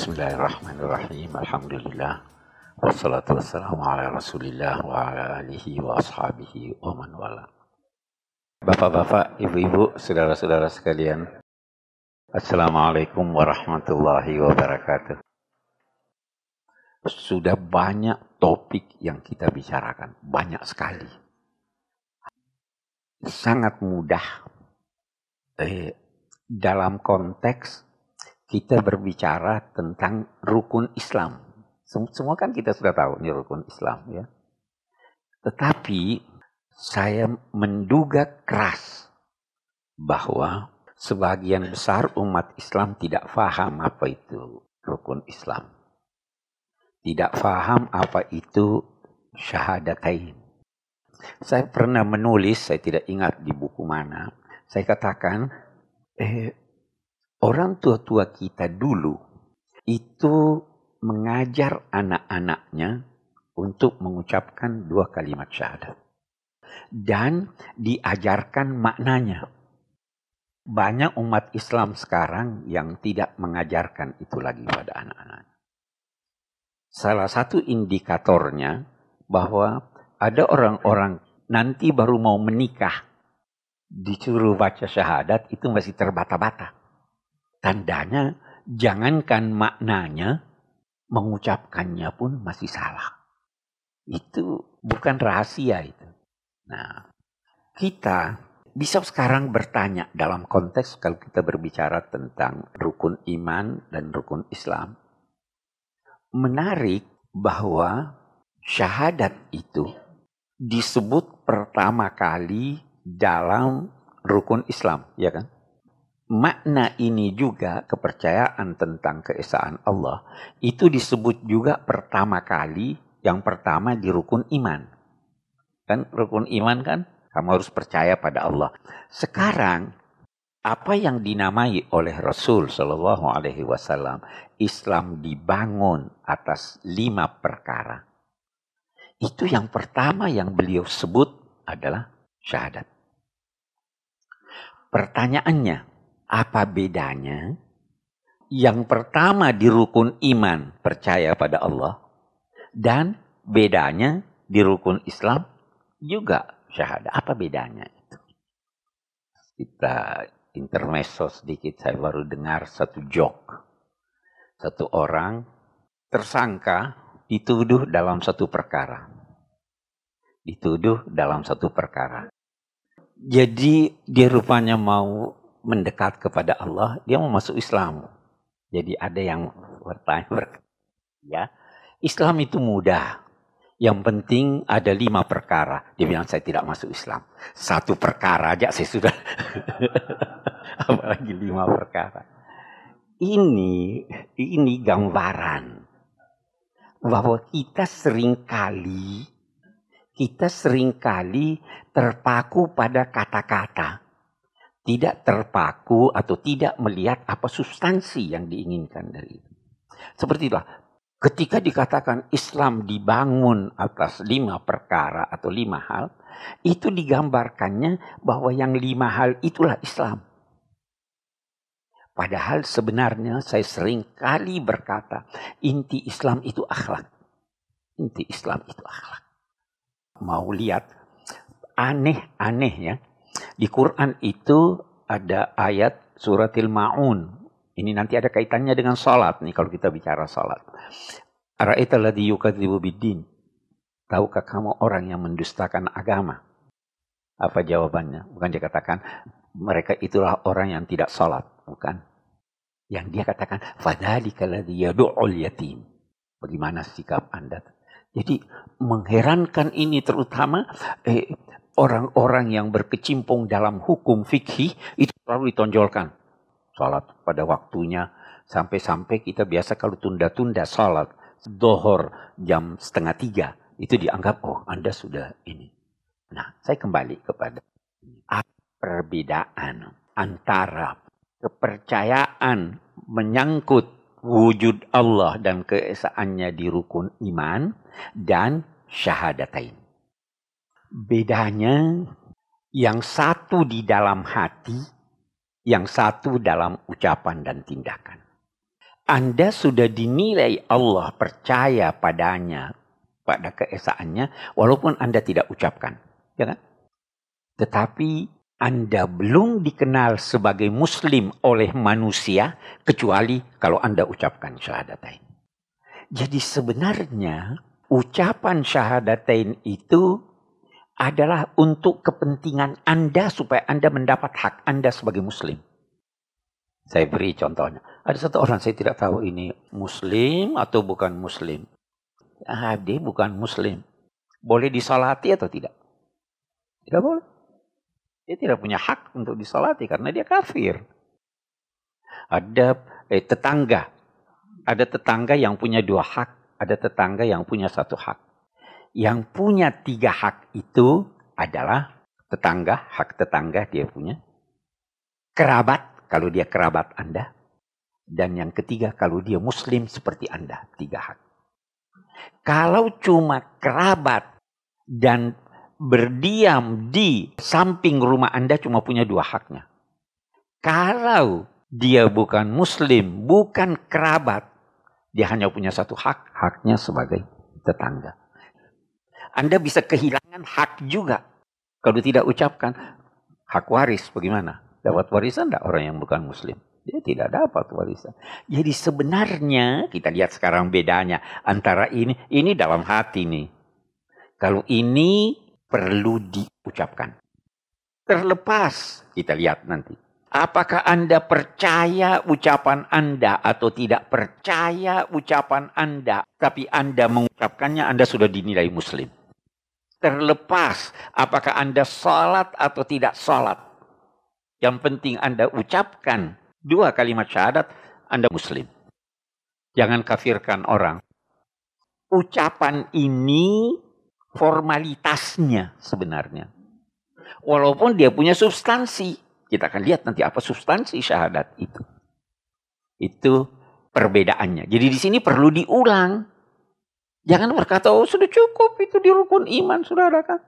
Bismillahirrahmanirrahim. Alhamdulillah. Wassalatu wassalamu ala rasulillah wa ala alihi wa ashabihi wa man wala. Bapak-bapak, ibu-ibu, saudara-saudara sekalian. Assalamualaikum warahmatullahi wabarakatuh. Sudah banyak topik yang kita bicarakan. Banyak sekali. Sangat mudah. Eh, dalam konteks kita berbicara tentang rukun Islam. Semua kan kita sudah tahu ini rukun Islam ya. Tetapi saya menduga keras bahwa sebagian besar umat Islam tidak faham apa itu rukun Islam. Tidak faham apa itu syahadatain. Saya pernah menulis, saya tidak ingat di buku mana. Saya katakan, eh, Orang tua-tua kita dulu itu mengajar anak-anaknya untuk mengucapkan dua kalimat syahadat. Dan diajarkan maknanya. Banyak umat Islam sekarang yang tidak mengajarkan itu lagi pada anak-anak. Salah satu indikatornya bahwa ada orang-orang nanti baru mau menikah, disuruh baca syahadat itu masih terbata-bata. Tandanya jangankan maknanya, mengucapkannya pun masih salah. Itu bukan rahasia itu. Nah, kita bisa sekarang bertanya dalam konteks kalau kita berbicara tentang rukun iman dan rukun Islam. Menarik bahwa syahadat itu disebut pertama kali dalam rukun Islam, ya kan? Makna ini juga kepercayaan tentang keesaan Allah itu disebut juga pertama kali yang pertama di rukun iman. Kan rukun iman kan kamu harus percaya pada Allah. Sekarang apa yang dinamai oleh Rasul Shallallahu Alaihi Wasallam Islam dibangun atas lima perkara. Itu yang pertama yang beliau sebut adalah syahadat. Pertanyaannya, apa bedanya? Yang pertama di rukun iman percaya pada Allah dan bedanya di rukun Islam juga syahadat. Apa bedanya itu? Kita intermezzo sedikit saya baru dengar satu joke. Satu orang tersangka dituduh dalam satu perkara. Dituduh dalam satu perkara. Jadi dia rupanya mau mendekat kepada Allah, dia mau masuk Islam. Jadi ada yang bertanya, ya, Islam itu mudah. Yang penting ada lima perkara. Dia bilang saya tidak masuk Islam. Satu perkara aja saya sudah. Apalagi lima perkara. Ini ini gambaran bahwa kita sering kali kita sering kali terpaku pada kata-kata tidak terpaku atau tidak melihat apa substansi yang diinginkan dari itu. Seperti itulah, ketika dikatakan Islam dibangun atas lima perkara atau lima hal, itu digambarkannya bahwa yang lima hal itulah Islam. Padahal sebenarnya saya sering kali berkata, inti Islam itu akhlak. Inti Islam itu akhlak. Mau lihat aneh-anehnya di Quran itu ada ayat suratil ma'un. Ini nanti ada kaitannya dengan salat nih kalau kita bicara salat. Ara'aita alladhi yukadzibu biddin. Tahukah kamu orang yang mendustakan agama? Apa jawabannya? Bukan dia katakan mereka itulah orang yang tidak salat, bukan? Yang dia katakan fadzalika alladhi yad'ul yatim. Bagaimana sikap Anda? Jadi mengherankan ini terutama eh, orang-orang yang berkecimpung dalam hukum fikih itu selalu ditonjolkan. Salat pada waktunya. Sampai-sampai kita biasa kalau tunda-tunda salat. Dohor jam setengah tiga. Itu dianggap, oh Anda sudah ini. Nah, saya kembali kepada perbedaan antara kepercayaan menyangkut wujud Allah dan keesaannya di rukun iman dan syahadatain. Bedanya yang satu di dalam hati, yang satu dalam ucapan dan tindakan. Anda sudah dinilai Allah percaya padanya, pada keesaannya, walaupun Anda tidak ucapkan. Ya kan? Tetapi Anda belum dikenal sebagai muslim oleh manusia, kecuali kalau Anda ucapkan syahadatain. Jadi sebenarnya ucapan syahadatain itu adalah untuk kepentingan Anda supaya Anda mendapat hak Anda sebagai muslim. Saya beri contohnya. Ada satu orang saya tidak tahu ini muslim atau bukan muslim. Ah, dia bukan muslim. Boleh disolati atau tidak? Tidak boleh. Dia tidak punya hak untuk disolati karena dia kafir. Ada eh, tetangga. Ada tetangga yang punya dua hak. Ada tetangga yang punya satu hak. Yang punya tiga hak itu adalah tetangga, hak tetangga dia punya. Kerabat, kalau dia kerabat Anda. Dan yang ketiga, kalau dia muslim seperti Anda. Tiga hak. Kalau cuma kerabat dan berdiam di samping rumah Anda cuma punya dua haknya. Kalau dia bukan muslim, bukan kerabat, dia hanya punya satu hak, haknya sebagai tetangga. Anda bisa kehilangan hak juga. Kalau tidak ucapkan, hak waris bagaimana? Dapat warisan tidak orang yang bukan muslim? Dia tidak dapat warisan. Jadi sebenarnya kita lihat sekarang bedanya antara ini, ini dalam hati nih. Kalau ini perlu diucapkan. Terlepas kita lihat nanti. Apakah Anda percaya ucapan Anda atau tidak percaya ucapan Anda, tapi Anda mengucapkannya, Anda sudah dinilai Muslim. Terlepas apakah Anda sholat atau tidak sholat, yang penting Anda ucapkan dua kalimat syahadat, Anda muslim. Jangan kafirkan orang. Ucapan ini formalitasnya sebenarnya. Walaupun dia punya substansi. Kita akan lihat nanti apa substansi syahadat itu. Itu perbedaannya. Jadi di sini perlu diulang. Jangan berkata, oh sudah cukup itu di rukun iman, saudara kan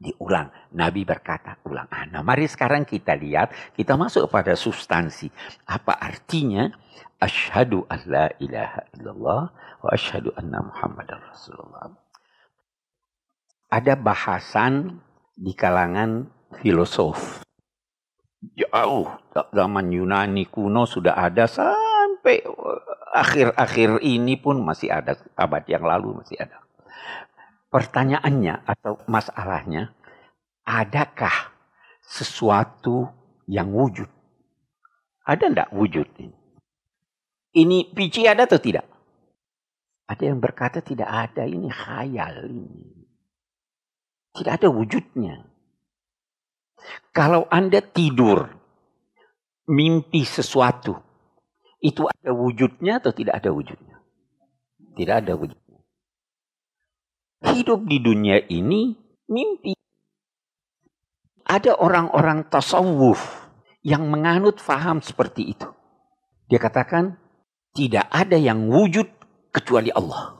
diulang. Nabi berkata, ulang. Ah, nah, mari sekarang kita lihat, kita masuk pada substansi. Apa artinya? Ashadu an la ilaha illallah wa ashadu anna muhammad rasulullah. Ada bahasan di kalangan filosof. Jauh, zaman Yunani kuno sudah ada sampai akhir-akhir ini pun masih ada, abad yang lalu masih ada pertanyaannya atau masalahnya, adakah sesuatu yang wujud? Ada enggak wujud ini? Ini pici ada atau tidak? Ada yang berkata tidak ada, ini khayal ini. Tidak ada wujudnya. Kalau Anda tidur, mimpi sesuatu, itu ada wujudnya atau tidak ada wujudnya? Tidak ada wujud hidup di dunia ini mimpi. Ada orang-orang tasawuf yang menganut faham seperti itu. Dia katakan, tidak ada yang wujud kecuali Allah.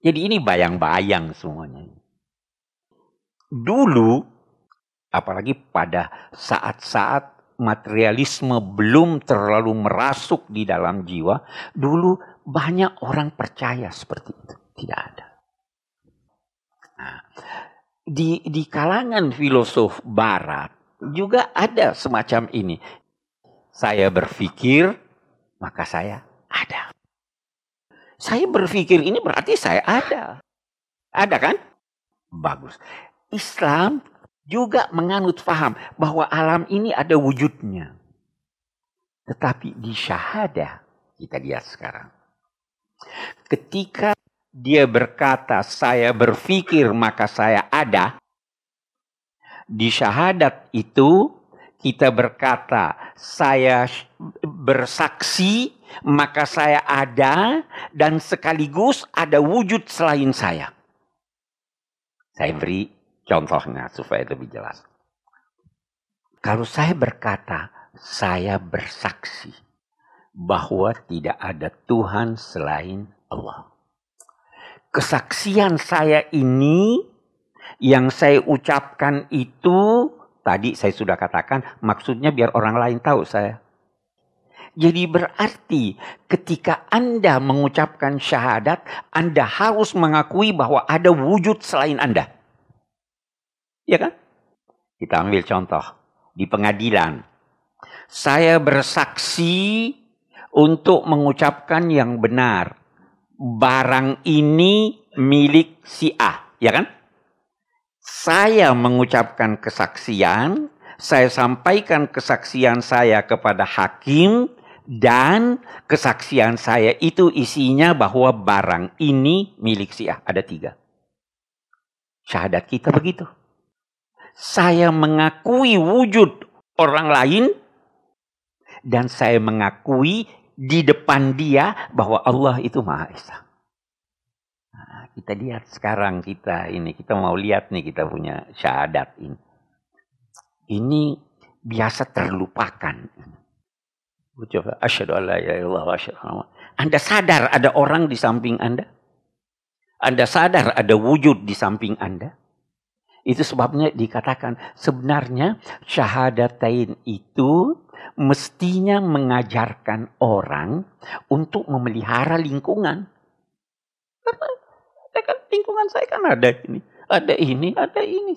Jadi ini bayang-bayang semuanya. Dulu, apalagi pada saat-saat materialisme belum terlalu merasuk di dalam jiwa, dulu banyak orang percaya seperti itu. Tidak ada. Nah, di, di kalangan filosof barat juga ada semacam ini. Saya berpikir, maka saya ada. Saya berpikir ini berarti saya ada. Ada kan? Bagus. Islam juga menganut faham bahwa alam ini ada wujudnya. Tetapi di syahadah, kita lihat sekarang. Ketika dia berkata, "Saya berpikir, maka saya ada." Di syahadat itu, kita berkata, "Saya bersaksi, maka saya ada, dan sekaligus ada wujud selain saya." Saya beri contohnya supaya lebih jelas. Kalau saya berkata, "Saya bersaksi bahwa tidak ada Tuhan selain Allah." kesaksian saya ini yang saya ucapkan itu tadi saya sudah katakan maksudnya biar orang lain tahu saya. Jadi berarti ketika Anda mengucapkan syahadat, Anda harus mengakui bahwa ada wujud selain Anda. Ya kan? Kita ambil contoh di pengadilan. Saya bersaksi untuk mengucapkan yang benar. Barang ini milik si A, ya kan? Saya mengucapkan kesaksian, saya sampaikan kesaksian saya kepada hakim dan kesaksian saya itu isinya bahwa barang ini milik si A. Ada tiga. Syahadat kita begitu. Saya mengakui wujud orang lain dan saya mengakui di depan dia bahwa Allah itu Maha Esa. Nah, kita lihat sekarang kita ini, kita mau lihat nih kita punya syahadat ini ini biasa terlupakan. Coba asyhadu alla ilaha illallah Anda sadar ada orang di samping Anda? Anda sadar ada wujud di samping Anda? Itu sebabnya dikatakan sebenarnya syahadatain itu mestinya mengajarkan orang untuk memelihara lingkungan. Karena kan lingkungan saya kan ada ini, ada ini, ada ini.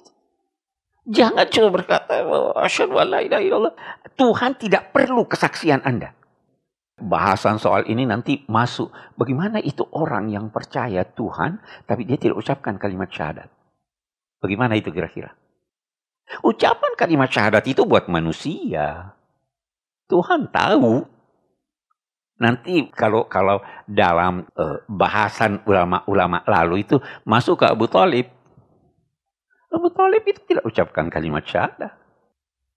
Jangan cuma berkata, asyhadu illallah. Tuhan tidak perlu kesaksian Anda. Bahasan soal ini nanti masuk. Bagaimana itu orang yang percaya Tuhan, tapi dia tidak ucapkan kalimat syahadat. Bagaimana itu kira-kira? Ucapan kalimat syahadat itu buat manusia. Tuhan tahu. Nanti kalau kalau dalam uh, bahasan ulama-ulama lalu itu masuk ke Abu Talib. Abu Talib itu tidak ucapkan kalimat syahadat.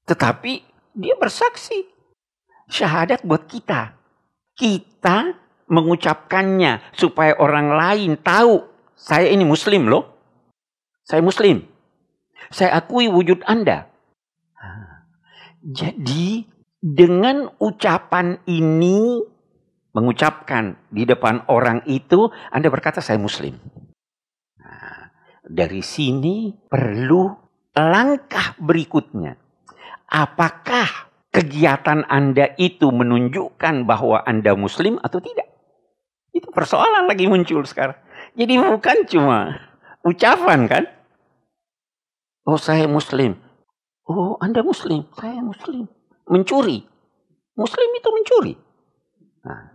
Tetapi dia bersaksi. Syahadat buat kita. Kita mengucapkannya supaya orang lain tahu saya ini muslim loh. Saya muslim. Saya akui wujud Anda. Jadi dengan ucapan ini mengucapkan di depan orang itu Anda berkata saya muslim. Dari sini perlu langkah berikutnya. Apakah kegiatan Anda itu menunjukkan bahwa Anda muslim atau tidak? Itu persoalan lagi muncul sekarang. Jadi bukan cuma ucapan kan? Oh saya muslim. Oh Anda muslim, saya muslim. Mencuri. Muslim itu mencuri. Nah,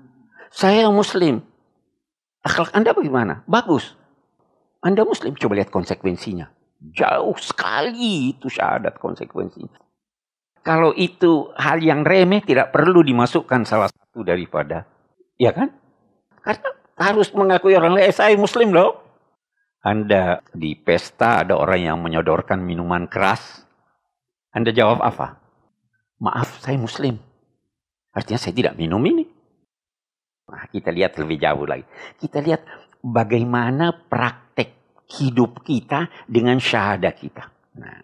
saya muslim. Akhlak Anda bagaimana? Bagus. Anda muslim, coba lihat konsekuensinya. Jauh sekali itu syahadat konsekuensinya. Kalau itu hal yang remeh tidak perlu dimasukkan salah satu daripada. Ya kan? Karena harus mengakui orang lain, eh, saya muslim loh. Anda di pesta ada orang yang menyodorkan minuman keras. Anda jawab apa? Maaf, saya muslim. Artinya saya tidak minum ini. Nah, kita lihat lebih jauh lagi. Kita lihat bagaimana praktek hidup kita dengan syahadat kita. Nah,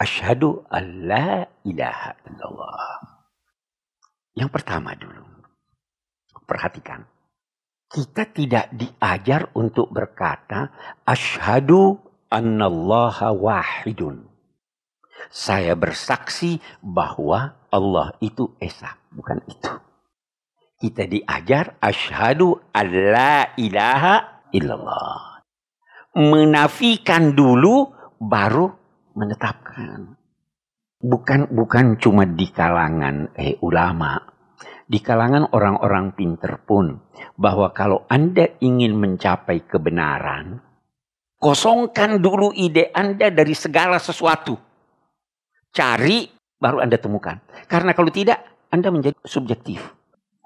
asyhadu alla ilaha illallah. Yang pertama dulu. Perhatikan. Kita tidak diajar untuk berkata asyhadu annallaha wahidun. Saya bersaksi bahwa Allah itu esa, bukan itu. Kita diajar asyhadu alla ilaha illallah. Menafikan dulu baru menetapkan. Bukan bukan cuma di kalangan eh, ulama, di kalangan orang-orang pinter pun bahwa kalau Anda ingin mencapai kebenaran, kosongkan dulu ide Anda dari segala sesuatu. Cari baru Anda temukan. Karena kalau tidak Anda menjadi subjektif.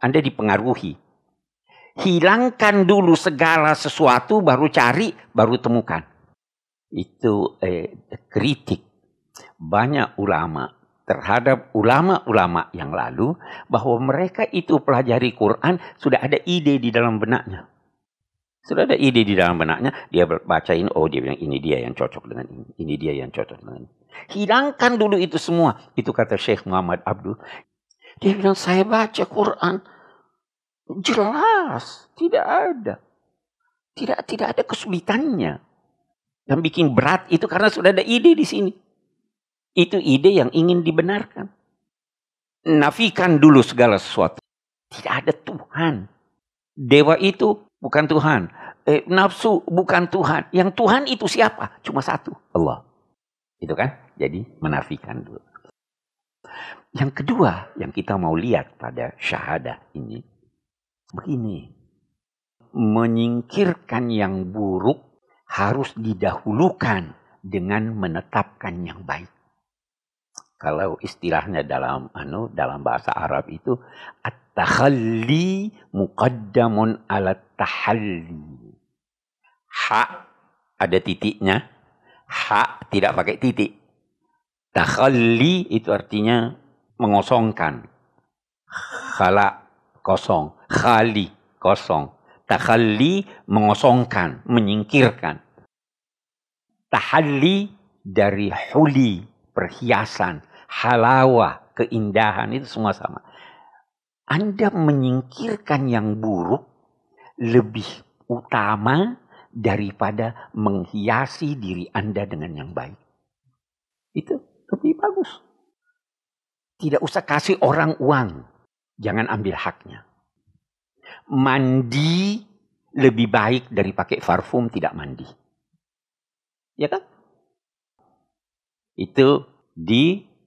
Anda dipengaruhi. Hilangkan dulu segala sesuatu, baru cari, baru temukan. Itu eh, kritik banyak ulama terhadap ulama-ulama yang lalu bahwa mereka itu pelajari Quran sudah ada ide di dalam benaknya. Sudah ada ide di dalam benaknya, dia bacain, oh dia bilang ini dia yang cocok dengan ini, ini dia yang cocok dengan ini. Hilangkan dulu itu semua. Itu kata Syekh Muhammad Abdul. Dia bilang, saya baca Quran. Jelas, tidak ada. Tidak tidak ada kesulitannya. Yang bikin berat itu karena sudah ada ide di sini. Itu ide yang ingin dibenarkan. nafikan dulu segala sesuatu. Tidak ada Tuhan. Dewa itu bukan Tuhan. Eh, nafsu bukan Tuhan. Yang Tuhan itu siapa? Cuma satu, Allah. Itu kan? Jadi menafikan dulu. Yang kedua yang kita mau lihat pada syahadah ini. Begini. Menyingkirkan yang buruk harus didahulukan dengan menetapkan yang baik. Kalau istilahnya dalam anu dalam bahasa Arab itu at-takhalli muqaddamun ala tahalli. Ha ada titiknya, ha tidak pakai titik. Takhalli itu artinya mengosongkan. Khala kosong, khali kosong. Takhalli mengosongkan, menyingkirkan. Tahalli dari huli, perhiasan, halawa, keindahan itu semua sama. Anda menyingkirkan yang buruk lebih utama daripada menghiasi diri Anda dengan yang baik. Itu lebih bagus. Tidak usah kasih orang uang. Jangan ambil haknya. Mandi lebih baik dari pakai parfum tidak mandi. Ya kan? Itu di